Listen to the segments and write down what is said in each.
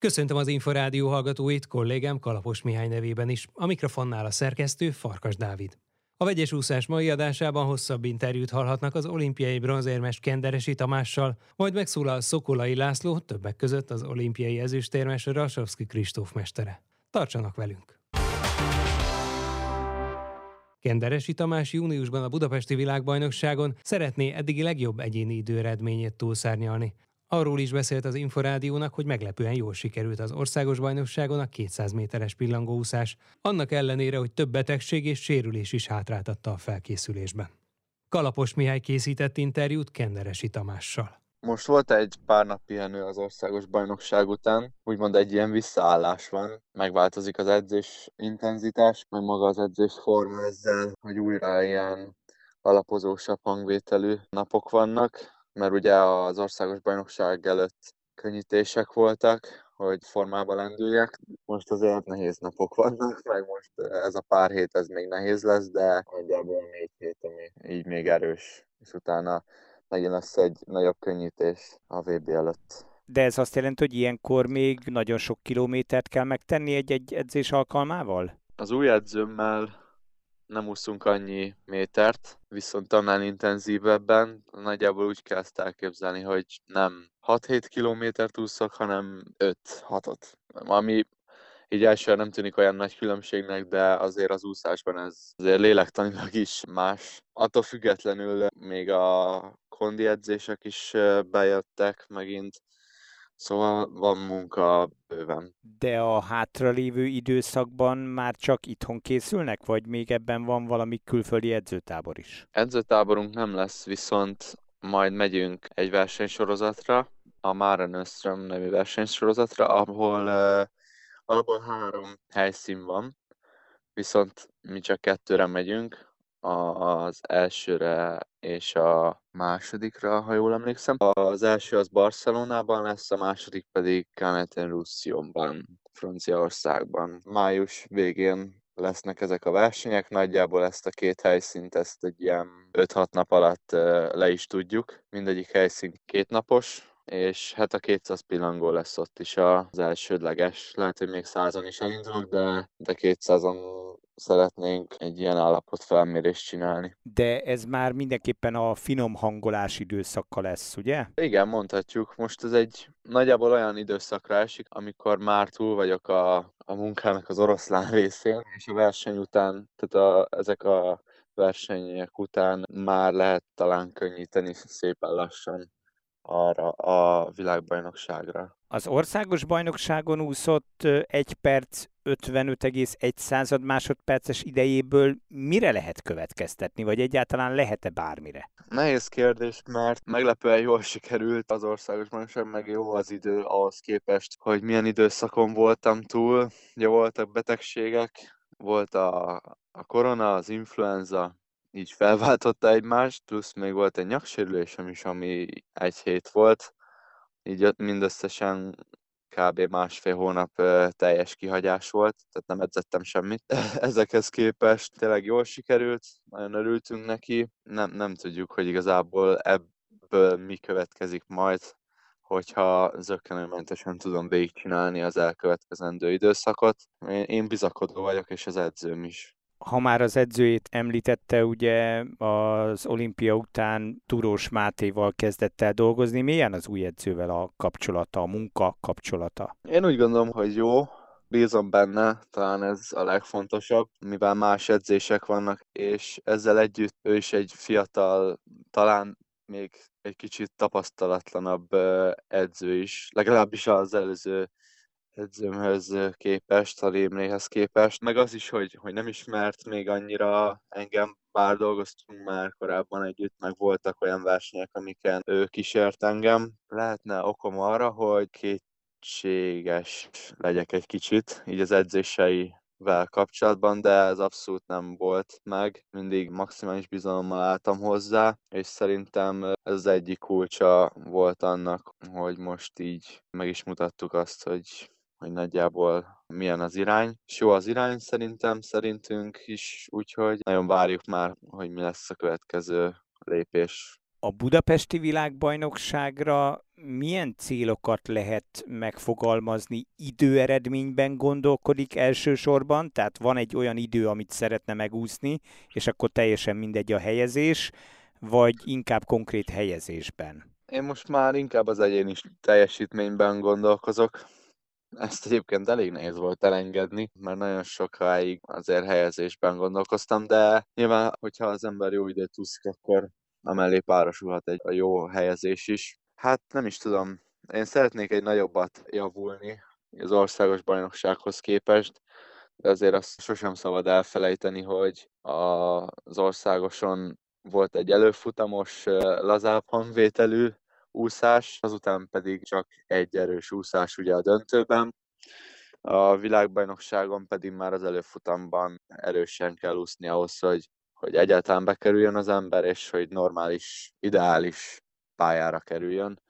Köszöntöm az Inforádió hallgatóit, kollégám Kalapos Mihály nevében is. A mikrofonnál a szerkesztő Farkas Dávid. A vegyes úszás mai adásában hosszabb interjút hallhatnak az olimpiai bronzérmes Kenderesi Tamással, majd megszólal Szokolai László, többek között az olimpiai ezüstérmes Rasovski Kristóf mestere. Tartsanak velünk! Kenderesi Tamás júniusban a Budapesti Világbajnokságon szeretné eddigi legjobb egyéni időredményét túlszárnyalni. Arról is beszélt az Inforádiónak, hogy meglepően jól sikerült az országos bajnokságon a 200 méteres pillangóúszás, annak ellenére, hogy több betegség és sérülés is hátráltatta a felkészülésben. Kalapos Mihály készített interjút Kenderesi Tamással. Most volt egy pár nap pihenő az országos bajnokság után, úgymond egy ilyen visszaállás van, megváltozik az edzés intenzitás, meg maga az edzés forma ezzel, hogy újra ilyen alapozósabb hangvételű napok vannak, mert ugye az országos bajnokság előtt könnyítések voltak, hogy formába lendüljek. Most azért nehéz napok vannak, meg most ez a pár hét ez még nehéz lesz, de nagyjából négy hét, ami így még erős, és utána megint lesz egy nagyobb könnyítés a VB előtt. De ez azt jelenti, hogy ilyenkor még nagyon sok kilométert kell megtenni egy-egy edzés alkalmával? Az új edzőmmel nem úszunk annyi métert, viszont annál intenzívebben nagyjából úgy kell ezt elképzelni, hogy nem 6-7 kilométert úszok, hanem 5-6-ot. Ami így elsőre nem tűnik olyan nagy különbségnek, de azért az úszásban ez azért lélektanilag is más. Attól függetlenül még a kondi edzések is bejöttek megint, Szóval van munka bőven. De a hátralévő időszakban már csak itthon készülnek, vagy még ebben van valami külföldi edzőtábor is? Edzőtáborunk nem lesz, viszont majd megyünk egy versenysorozatra, a Maren Öström nevű versenysorozatra, ahol uh, alapból három helyszín van, viszont mi csak kettőre megyünk, az elsőre és a másodikra, ha jól emlékszem. Az első az Barcelonában lesz, a második pedig Caneten Roussillonban, Franciaországban. Május végén lesznek ezek a versenyek, nagyjából ezt a két helyszínt, ezt egy ilyen 5-6 nap alatt le is tudjuk. Mindegyik helyszín kétnapos, és hát a 200 pillangó lesz ott is az elsődleges. Lehet, hogy még százon is elindulok, de, de 200-on szeretnénk egy ilyen állapot felmérést csinálni. De ez már mindenképpen a finom hangolás időszaka lesz, ugye? Igen, mondhatjuk. Most ez egy nagyjából olyan időszakra esik, amikor már túl vagyok a, a munkának az oroszlán részén, és a verseny után, tehát a, ezek a versenyek után már lehet talán könnyíteni szépen lassan arra a világbajnokságra. Az országos bajnokságon úszott 1 perc 55,1 század másodperces idejéből mire lehet következtetni, vagy egyáltalán lehet-e bármire? Nehéz kérdés, mert meglepően jól sikerült az országos bajnokság, meg jó az idő ahhoz képest, hogy milyen időszakon voltam túl. Ugye voltak betegségek, volt a, a korona, az influenza, így felváltotta egymást, plusz még volt egy nyaksérülésem is, ami egy hét volt, így mindösszesen kb. másfél hónap teljes kihagyás volt, tehát nem edzettem semmit. Ezekhez képest tényleg jól sikerült, nagyon örültünk neki, nem, nem tudjuk, hogy igazából ebből mi következik majd, hogyha zöggenőmentesen tudom végigcsinálni az elkövetkezendő időszakot. Én, én bizakodó vagyok, és az edzőm is ha már az edzőjét említette, ugye az olimpia után Turós Mátéval kezdett el dolgozni. Milyen az új edzővel a kapcsolata, a munka kapcsolata? Én úgy gondolom, hogy jó, bízom benne, talán ez a legfontosabb, mivel más edzések vannak, és ezzel együtt ő is egy fiatal, talán még egy kicsit tapasztalatlanabb edző is, legalábbis az előző edzőmhöz képest, a Rémléhez képest, meg az is, hogy, hogy nem ismert még annyira engem, bár dolgoztunk már korábban együtt, meg voltak olyan versenyek, amiken ő kísért engem. Lehetne okom arra, hogy kétséges legyek egy kicsit, így az edzései vel kapcsolatban, de ez abszolút nem volt meg. Mindig maximális bizalommal álltam hozzá, és szerintem ez az egyik kulcsa volt annak, hogy most így meg is mutattuk azt, hogy hogy nagyjából milyen az irány. És jó az irány szerintem, szerintünk is, úgyhogy nagyon várjuk már, hogy mi lesz a következő lépés A budapesti világbajnokságra milyen célokat lehet megfogalmazni? Időeredményben gondolkodik elsősorban, tehát van egy olyan idő, amit szeretne megúszni, és akkor teljesen mindegy a helyezés, vagy inkább konkrét helyezésben? Én most már inkább az egyéni teljesítményben gondolkozok. Ezt egyébként elég nehéz volt elengedni, mert nagyon sokáig azért helyezésben gondolkoztam, de nyilván, hogyha az ember jó időt úszik, akkor amellé párosulhat egy a jó helyezés is. Hát nem is tudom, én szeretnék egy nagyobbat javulni az országos bajnoksághoz képest, de azért azt sosem szabad elfelejteni, hogy az országoson volt egy előfutamos, lazább hangvételű úszás, azután pedig csak egy erős úszás ugye a döntőben. A világbajnokságon pedig már az előfutamban erősen kell úszni ahhoz, hogy, hogy egyáltalán bekerüljön az ember, és hogy normális, ideális pályára kerüljön.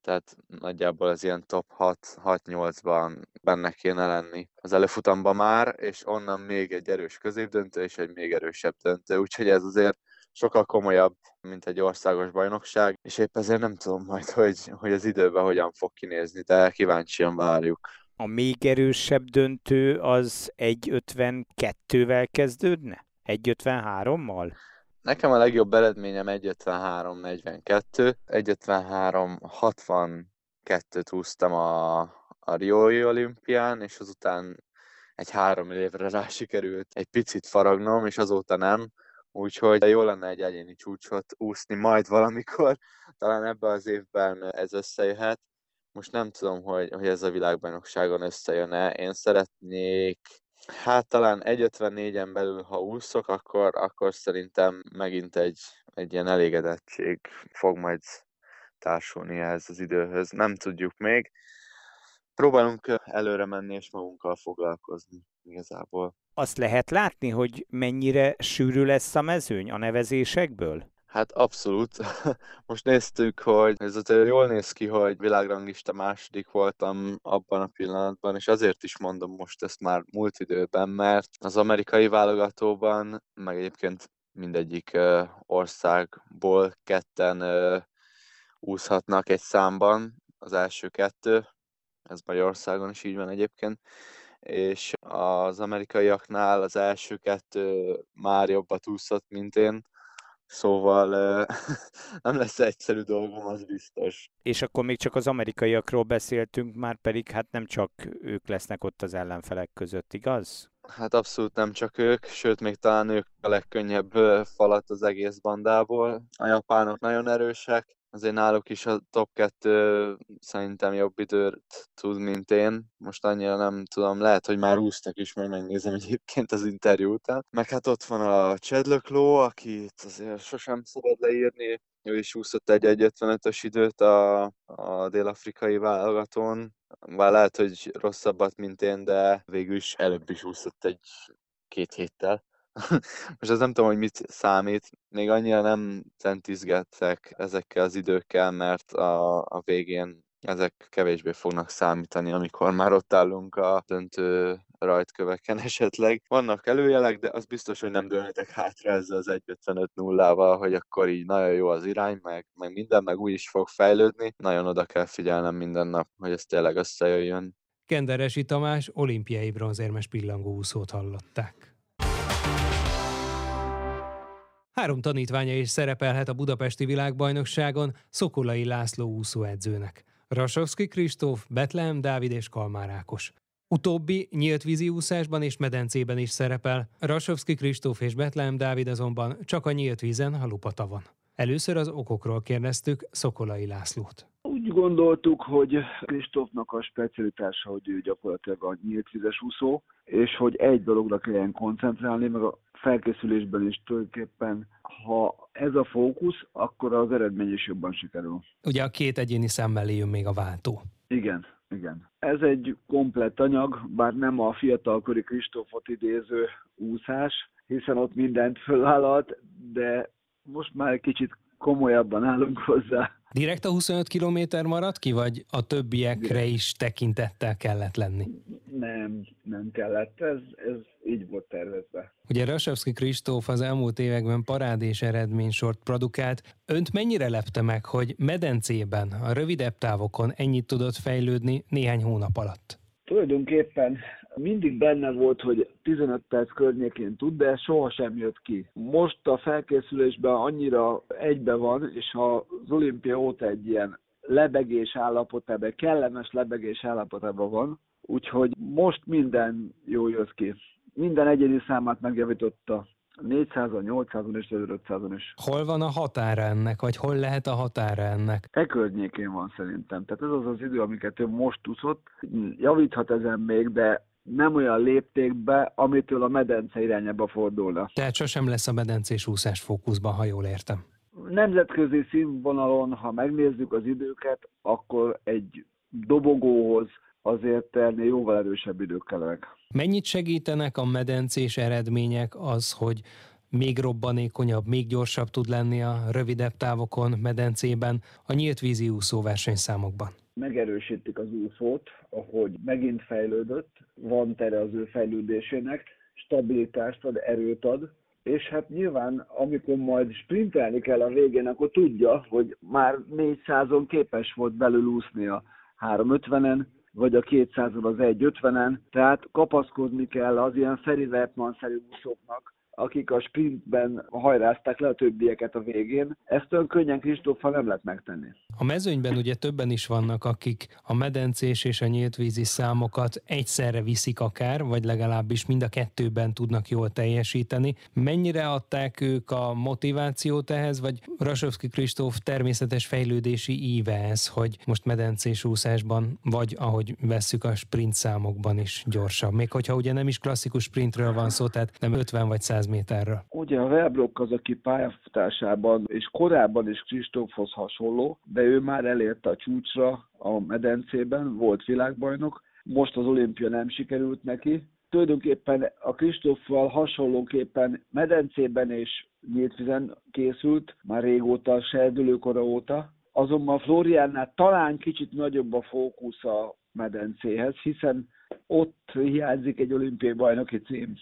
Tehát nagyjából az ilyen top 6-8-ban benne kéne lenni az előfutamban már, és onnan még egy erős középdöntő és egy még erősebb döntő. Úgyhogy ez azért sokkal komolyabb, mint egy országos bajnokság, és épp ezért nem tudom majd, hogy, hogy az időben hogyan fog kinézni, de kíváncsian várjuk. A még erősebb döntő az 1.52-vel kezdődne? 1.53-mal? Nekem a legjobb eredményem 1.53-42, 1.53-62-t húztam a, a Rioi olimpián, és azután egy három évre rá sikerült egy picit faragnom, és azóta nem. Úgyhogy jó lenne egy egyéni csúcsot úszni majd valamikor, talán ebben az évben ez összejöhet. Most nem tudom, hogy, hogy ez a világbajnokságon összejön-e. Én szeretnék, hát talán 1.54-en belül, ha úszok, akkor, akkor szerintem megint egy, egy ilyen elégedettség fog majd társulni ehhez az időhöz. Nem tudjuk még. Próbálunk előre menni és magunkkal foglalkozni igazából. Azt lehet látni, hogy mennyire sűrű lesz a mezőny a nevezésekből? Hát abszolút. Most néztük, hogy ez azért jól néz ki, hogy világranglista második voltam abban a pillanatban, és azért is mondom most ezt már múlt időben, mert az amerikai válogatóban, meg egyébként mindegyik országból ketten úszhatnak egy számban, az első kettő, ez Magyarországon is így van egyébként, és az amerikaiaknál az első kettő már jobbat úszott, mint én, Szóval nem lesz egyszerű dolgom, az biztos. És akkor még csak az amerikaiakról beszéltünk, már pedig hát nem csak ők lesznek ott az ellenfelek között, igaz? Hát abszolút nem csak ők, sőt még talán ők a legkönnyebb falat az egész bandából. A japánok nagyon erősek, azért náluk is a top 2 szerintem jobb időt tud, mint én. Most annyira nem tudom, lehet, hogy már úsztak is, mert megnézem egyébként az interjú után. Meg hát ott van a Chedlökló, akit azért sosem szabad leírni. Ő is úszott egy 1.55-ös időt a, a dél-afrikai válogatón. Bár lehet, hogy rosszabbat, mint én, de végül is előbb is úszott egy két héttel. Most ez nem tudom, hogy mit számít. Még annyira nem centizgettek ezekkel az időkkel, mert a, a végén ezek kevésbé fognak számítani, amikor már ott állunk a döntő rajtköveken esetleg. Vannak előjelek, de az biztos, hogy nem dőlhetek hátra ezzel az 1.55 nullával, hogy akkor így nagyon jó az irány, meg, meg minden, meg úgy is fog fejlődni. Nagyon oda kell figyelnem minden nap, hogy ez tényleg összejöjjön. Kenderesi Tamás olimpiai bronzérmes pillangó úszót hallották. Három tanítványa is szerepelhet a budapesti világbajnokságon Szokolai László úszóedzőnek. Rasovszki Kristóf, Betlehem Dávid és Kalmár Ákos. Utóbbi nyílt vízi úszásban és medencében is szerepel, Rasovszki Kristóf és Betlehem Dávid azonban csak a nyílt vízen, a lupatavon. Először az okokról kérdeztük Szokolai Lászlót. Úgy gondoltuk, hogy Kristófnak a specialitása, hogy ő gyakorlatilag a nyílt vizes úszó, és hogy egy dologra kelljen koncentrálni, meg a felkészülésben is tulajdonképpen, ha ez a fókusz, akkor az eredmény is jobban sikerül. Ugye a két egyéni szemmel jön még a váltó. Igen, igen. Ez egy komplett anyag, bár nem a fiatalkori Kristófot idéző úszás, hiszen ott mindent fölállalt, de most már egy kicsit komolyabban állunk hozzá. Direkt a 25 km maradt ki, vagy a többiekre is tekintettel kellett lenni? Nem, nem kellett. Ez, ez így volt tervezve. Ugye Rasevski Kristóf az elmúlt években parádés eredménysort produkált. Önt mennyire lepte meg, hogy medencében, a rövidebb távokon ennyit tudott fejlődni néhány hónap alatt? Tulajdonképpen mindig benne volt, hogy 15 perc környékén tud, de soha sem jött ki. Most a felkészülésben annyira egybe van, és az olimpia óta egy ilyen lebegés állapotában, kellemes lebegés állapotában van, úgyhogy most minden jó jött ki. Minden egyéni számát megjavította. 400-on, 800-on és 500-on is. Hol van a határa ennek, vagy hol lehet a határa ennek? E környékén van szerintem. Tehát ez az az idő, amiket ő most úszott. Javíthat ezen még, de nem olyan léptékbe, amitől a medence irányába fordulna. Tehát sosem lesz a medencés úszás fókuszban, ha jól értem. Nemzetközi színvonalon, ha megnézzük az időket, akkor egy dobogóhoz azért ennél jóval erősebb idők kellenek. Mennyit segítenek a medencés eredmények az, hogy még robbanékonyabb, még gyorsabb tud lenni a rövidebb távokon medencében a nyílt vízi úszó versenyszámokban? Megerősítik az úszót, ahogy megint fejlődött, van tere az ő fejlődésének, stabilitást ad, erőt ad, és hát nyilván, amikor majd sprintelni kell a végén, akkor tudja, hogy már 400-on képes volt belül úszni a 350-en, vagy a 200-on az 150-en, tehát kapaszkodni kell az ilyen Feri Wertmann-szerű úszóknak, akik a sprintben hajrázták le a többieket a végén. Ezt olyan könnyen Kristóffal nem lehet megtenni. A mezőnyben ugye többen is vannak, akik a medencés és a nyíltvízi számokat egyszerre viszik akár, vagy legalábbis mind a kettőben tudnak jól teljesíteni. Mennyire adták ők a motivációt ehhez, vagy Rasovski Kristóf természetes fejlődési íve ez, hogy most medencés úszásban, vagy ahogy vesszük a sprint számokban is gyorsabb. Még hogyha ugye nem is klasszikus sprintről van szó, tehát nem 50 vagy 100 méterről. Ugye a Velbrock az, aki pályafutásában és korábban is Kristófhoz hasonló, de ő már elérte a csúcsra a medencében, volt világbajnok, most az olimpia nem sikerült neki. Tulajdonképpen a Kristóffal hasonlóképpen medencében és nyíltvizen készült, már régóta, serdülőkora óta, azonban Floriánnál talán kicsit nagyobb a fókusz a medencéhez, hiszen ott hiányzik egy olimpiai bajnoki cím.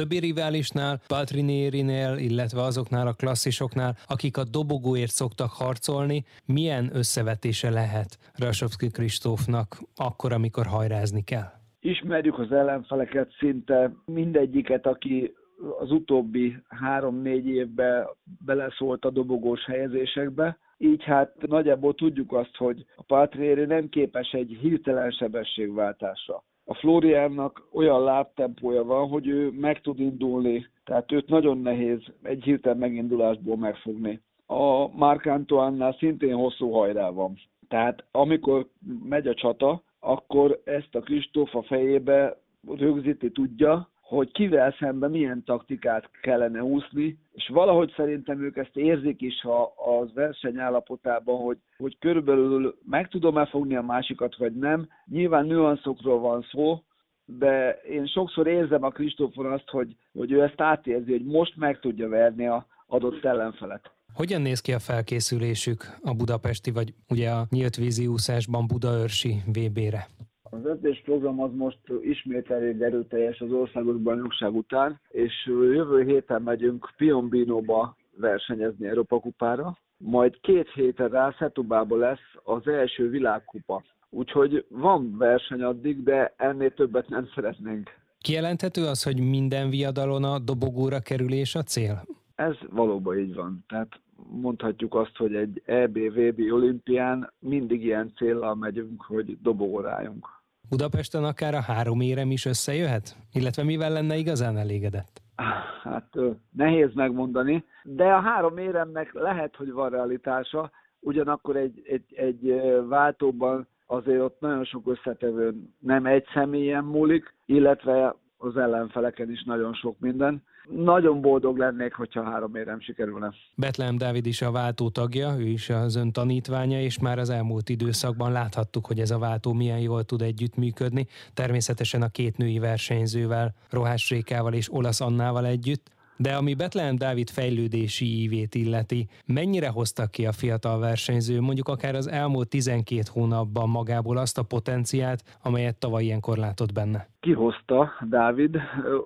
Többi riválisnál, Paltrinérinél, illetve azoknál a klasszisoknál, akik a dobogóért szoktak harcolni, milyen összevetése lehet Rasovski Kristófnak akkor, amikor hajrázni kell? Ismerjük az ellenfeleket szinte mindegyiket, aki az utóbbi három-négy évben beleszólt a dobogós helyezésekbe. Így hát nagyjából tudjuk azt, hogy a Patrieri nem képes egy hirtelen sebességváltásra a Floriannak olyan lábtempója van, hogy ő meg tud indulni, tehát őt nagyon nehéz egy hirtelen megindulásból megfogni. A Mark Antoine-nál szintén hosszú hajrá van. Tehát amikor megy a csata, akkor ezt a Kristóf a fejébe rögzíti tudja, hogy kivel szemben milyen taktikát kellene úszni, és valahogy szerintem ők ezt érzik is ha az verseny állapotában, hogy, hogy körülbelül meg tudom-e fogni a másikat, vagy nem. Nyilván nüanszokról van szó, de én sokszor érzem a Kristófon azt, hogy, hogy ő ezt átérzi, hogy most meg tudja verni a adott ellenfelet. Hogyan néz ki a felkészülésük a budapesti, vagy ugye a nyílt vízi úszásban Budaörsi VB-re? Az edzésprogram az most ismét elég erőteljes az országos bajnokság után, és jövő héten megyünk Piombinóba versenyezni Európa kupára, majd két héten rá Szetubába lesz az első világkupa. Úgyhogy van verseny addig, de ennél többet nem szeretnénk. Kijelenthető az, hogy minden viadalon a dobogóra kerülés a cél? Ez valóban így van. Tehát mondhatjuk azt, hogy egy EBVB olimpián mindig ilyen célral megyünk, hogy dobogórájunk. Budapesten akár a három érem is összejöhet? Illetve mivel lenne igazán elégedett? Hát nehéz megmondani, de a három éremnek lehet, hogy van realitása, ugyanakkor egy, egy, egy váltóban azért ott nagyon sok összetevő nem egy személyen múlik, illetve az ellenfeleken is nagyon sok minden. Nagyon boldog lennék, hogyha három érem sikerülne. Betlehem Dávid is a váltó tagja, ő is az ön tanítványa, és már az elmúlt időszakban láthattuk, hogy ez a váltó milyen jól tud együttműködni. Természetesen a két női versenyzővel, Rohás Rékával és Olasz Annával együtt. De ami Betlehem Dávid fejlődési ívét illeti, mennyire hoztak ki a fiatal versenyző, mondjuk akár az elmúlt 12 hónapban magából azt a potenciát, amelyet tavaly ilyenkor látott benne? Kihozta Dávid,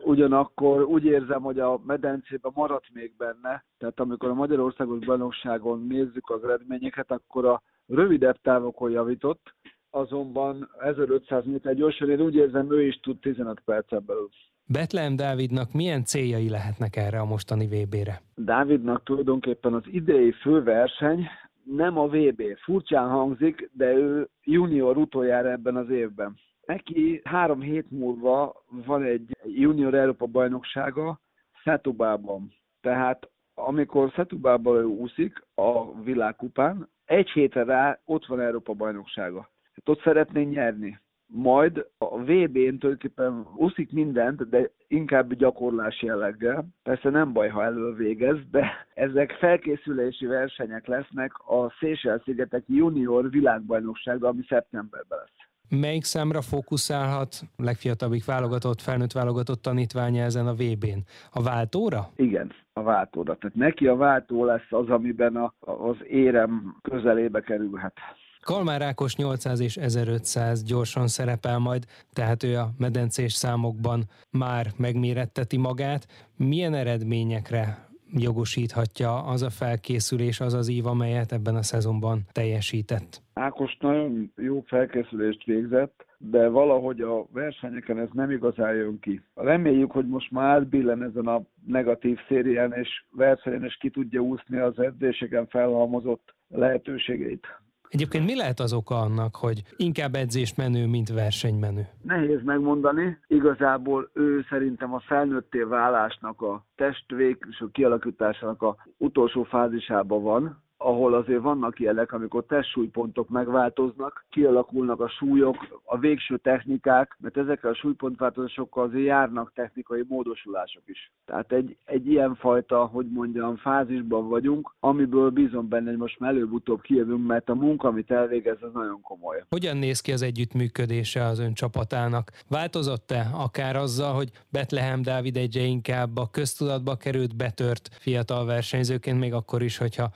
ugyanakkor úgy érzem, hogy a medencében maradt még benne, tehát amikor a Magyarországos bajnokságon nézzük az eredményeket, akkor a rövidebb távokon javított, azonban 1500 méter gyorsan, én úgy érzem, ő is tud 15 percen belül. Betlehem Dávidnak milyen céljai lehetnek erre a mostani VB-re? Dávidnak tulajdonképpen az idei főverseny nem a VB. Furcsán hangzik, de ő junior utoljára ebben az évben. Neki három hét múlva van egy junior Európa bajnoksága Szetubában. Tehát amikor Szetubában ő úszik a világkupán, egy hétre rá ott van Európa bajnoksága. Hát ott szeretnénk nyerni majd a VB-n tulajdonképpen úszik mindent, de inkább gyakorlás jelleggel. Persze nem baj, ha elől végez, de ezek felkészülési versenyek lesznek a Seychelles-szigetek junior világbajnoksága, ami szeptemberben lesz. Melyik számra fókuszálhat legfiatalabbik válogatott, felnőtt válogatott tanítványa ezen a VB-n? A váltóra? Igen, a váltóra. Tehát neki a váltó lesz az, amiben a, az érem közelébe kerülhet. Kalmár Ákos 800 és 1500 gyorsan szerepel majd, tehát ő a medencés számokban már megméretteti magát. Milyen eredményekre jogosíthatja az a felkészülés, az az ív, amelyet ebben a szezonban teljesített? Ákos nagyon jó felkészülést végzett, de valahogy a versenyeken ez nem igazán jön ki. Reméljük, hogy most már átbillen ezen a negatív szérián, és versenyen is ki tudja úszni az edzéseken felhalmozott lehetőségeit. Egyébként mi lehet az oka annak, hogy inkább edzés menő, mint versenymenő? Nehéz megmondani. Igazából ő szerintem a felnőtté válásnak a testvég és a kialakításának a utolsó fázisában van ahol azért vannak jelek, amikor testsúlypontok megváltoznak, kialakulnak a súlyok, a végső technikák, mert ezekkel a súlypontváltozásokkal azért járnak technikai módosulások is. Tehát egy, egy ilyen fajta, hogy mondjam, fázisban vagyunk, amiből bízom benne, hogy most már előbb-utóbb kijövünk, mert a munka, amit elvégez, az nagyon komoly. Hogyan néz ki az együttműködése az ön csapatának? Változott-e akár azzal, hogy Betlehem Dávid egyre inkább a köztudatba került, betört fiatal versenyzőként, még akkor is, hogyha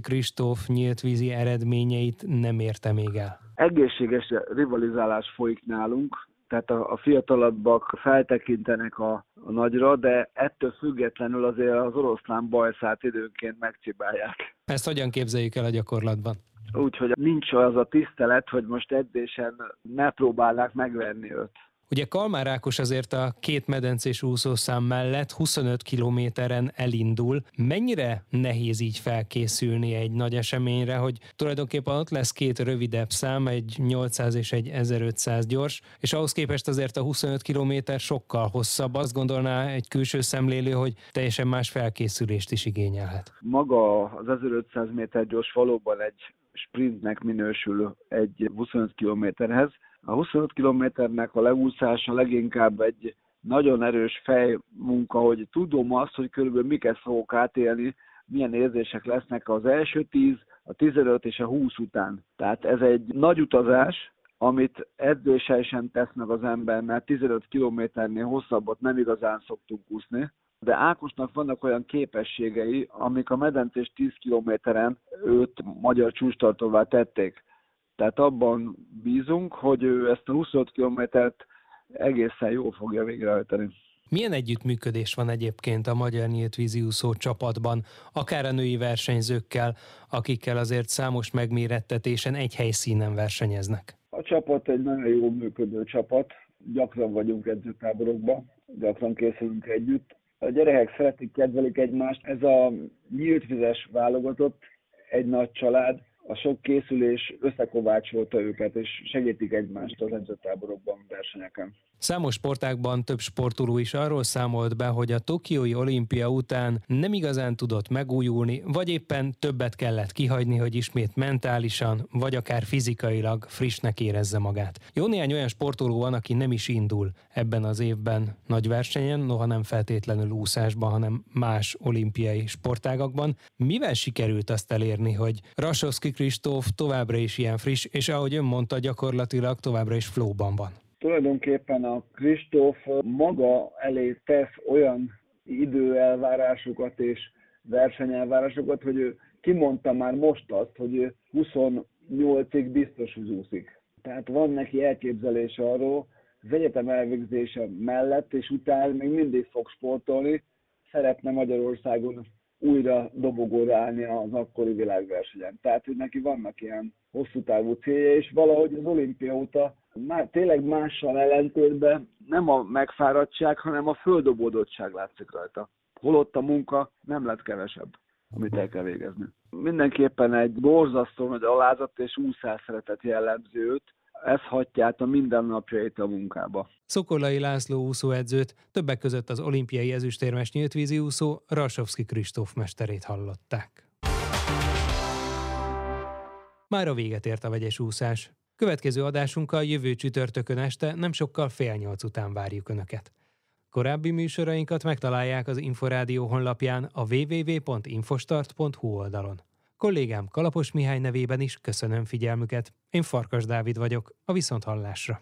Rasovski Kristóf nyílt vízi eredményeit nem érte még el? Egészséges rivalizálás folyik nálunk, tehát a, a fiatalabbak feltekintenek a, a nagyra, de ettől függetlenül azért az oroszlán bajszát időnként megcibálják. Ezt hogyan képzeljük el a gyakorlatban? Úgyhogy nincs az a tisztelet, hogy most edzésen ne próbálnák megverni őt. Ugye Kalmár Ákos azért a két medencés úszószám mellett 25 kilométeren elindul. Mennyire nehéz így felkészülni egy nagy eseményre, hogy tulajdonképpen ott lesz két rövidebb szám, egy 800 és egy 1500 gyors, és ahhoz képest azért a 25 kilométer sokkal hosszabb. Azt gondolná egy külső szemlélő, hogy teljesen más felkészülést is igényelhet. Maga az 1500 méter gyors valóban egy sprintnek minősül egy 25 kilométerhez, a 25 kilométernek a leúszása leginkább egy nagyon erős fejmunka, hogy tudom azt, hogy körülbelül miket fogok átélni, milyen érzések lesznek az első 10, a 15 és a 20 után. Tehát ez egy nagy utazás, amit edzéssel sem tesz meg az ember, mert 15 kilométernél hosszabbat nem igazán szoktunk úszni. De Ákosnak vannak olyan képességei, amik a medencés 10 kilométeren őt magyar csústartóvá tették. Tehát abban bízunk, hogy ő ezt a 25 kilométert egészen jól fogja végrehajtani. Milyen együttműködés van egyébként a Magyar Nyílt Víziúszó csapatban, akár a női versenyzőkkel, akikkel azért számos megmérettetésen egy helyszínen versenyeznek? A csapat egy nagyon jó működő csapat, gyakran vagyunk edzőtáborokban, gyakran készülünk együtt. A gyerekek szeretik, kedvelik egymást. Ez a nyílt vizes válogatott, egy nagy család, a sok készülés összekovácsolta őket, és segítik egymást az edzőtáborokban, versenyeken. Számos sportákban több sportoló is arról számolt be, hogy a Tokiói olimpia után nem igazán tudott megújulni, vagy éppen többet kellett kihagyni, hogy ismét mentálisan, vagy akár fizikailag frissnek érezze magát. Jó néhány olyan sportoló van, aki nem is indul ebben az évben nagy versenyen, noha nem feltétlenül úszásban, hanem más olimpiai sportágakban. Mivel sikerült azt elérni, hogy Rasowski Kristóf továbbra is ilyen friss, és ahogy ön mondta, gyakorlatilag továbbra is flóban van? Tulajdonképpen a Kristóf maga elé tesz olyan időelvárásokat és versenyelvárásokat, hogy ő kimondta már most azt, hogy ő 28-ig biztos, úszik. Tehát van neki elképzelése arról, az egyetem elvégzése mellett és után még mindig fog sportolni, szeretne Magyarországon újra dobogóra állni az akkori világversenyen. Tehát, hogy neki vannak ilyen hosszú távú célja, és valahogy az olimpia óta már tényleg mással ellentétben nem a megfáradtság, hanem a földobódottság látszik rajta. Holott a munka nem lett kevesebb, amit el kell végezni. Mindenképpen egy borzasztó nagy alázat és úszás szeretet jellemző őt, ez hagyja át a mindennapjait a munkába. Szokolai László úszóedzőt, többek között az olimpiai ezüstérmes nyíltvízi úszó Rasovski Kristóf mesterét hallották. Már a véget ért a vegyes úszás. Következő adásunkkal jövő csütörtökön este nem sokkal fél nyolc után várjuk Önöket. Korábbi műsorainkat megtalálják az Inforádió honlapján a www.infostart.hu oldalon. Kollégám Kalapos Mihály nevében is köszönöm figyelmüket. Én Farkas Dávid vagyok, a Viszonthallásra.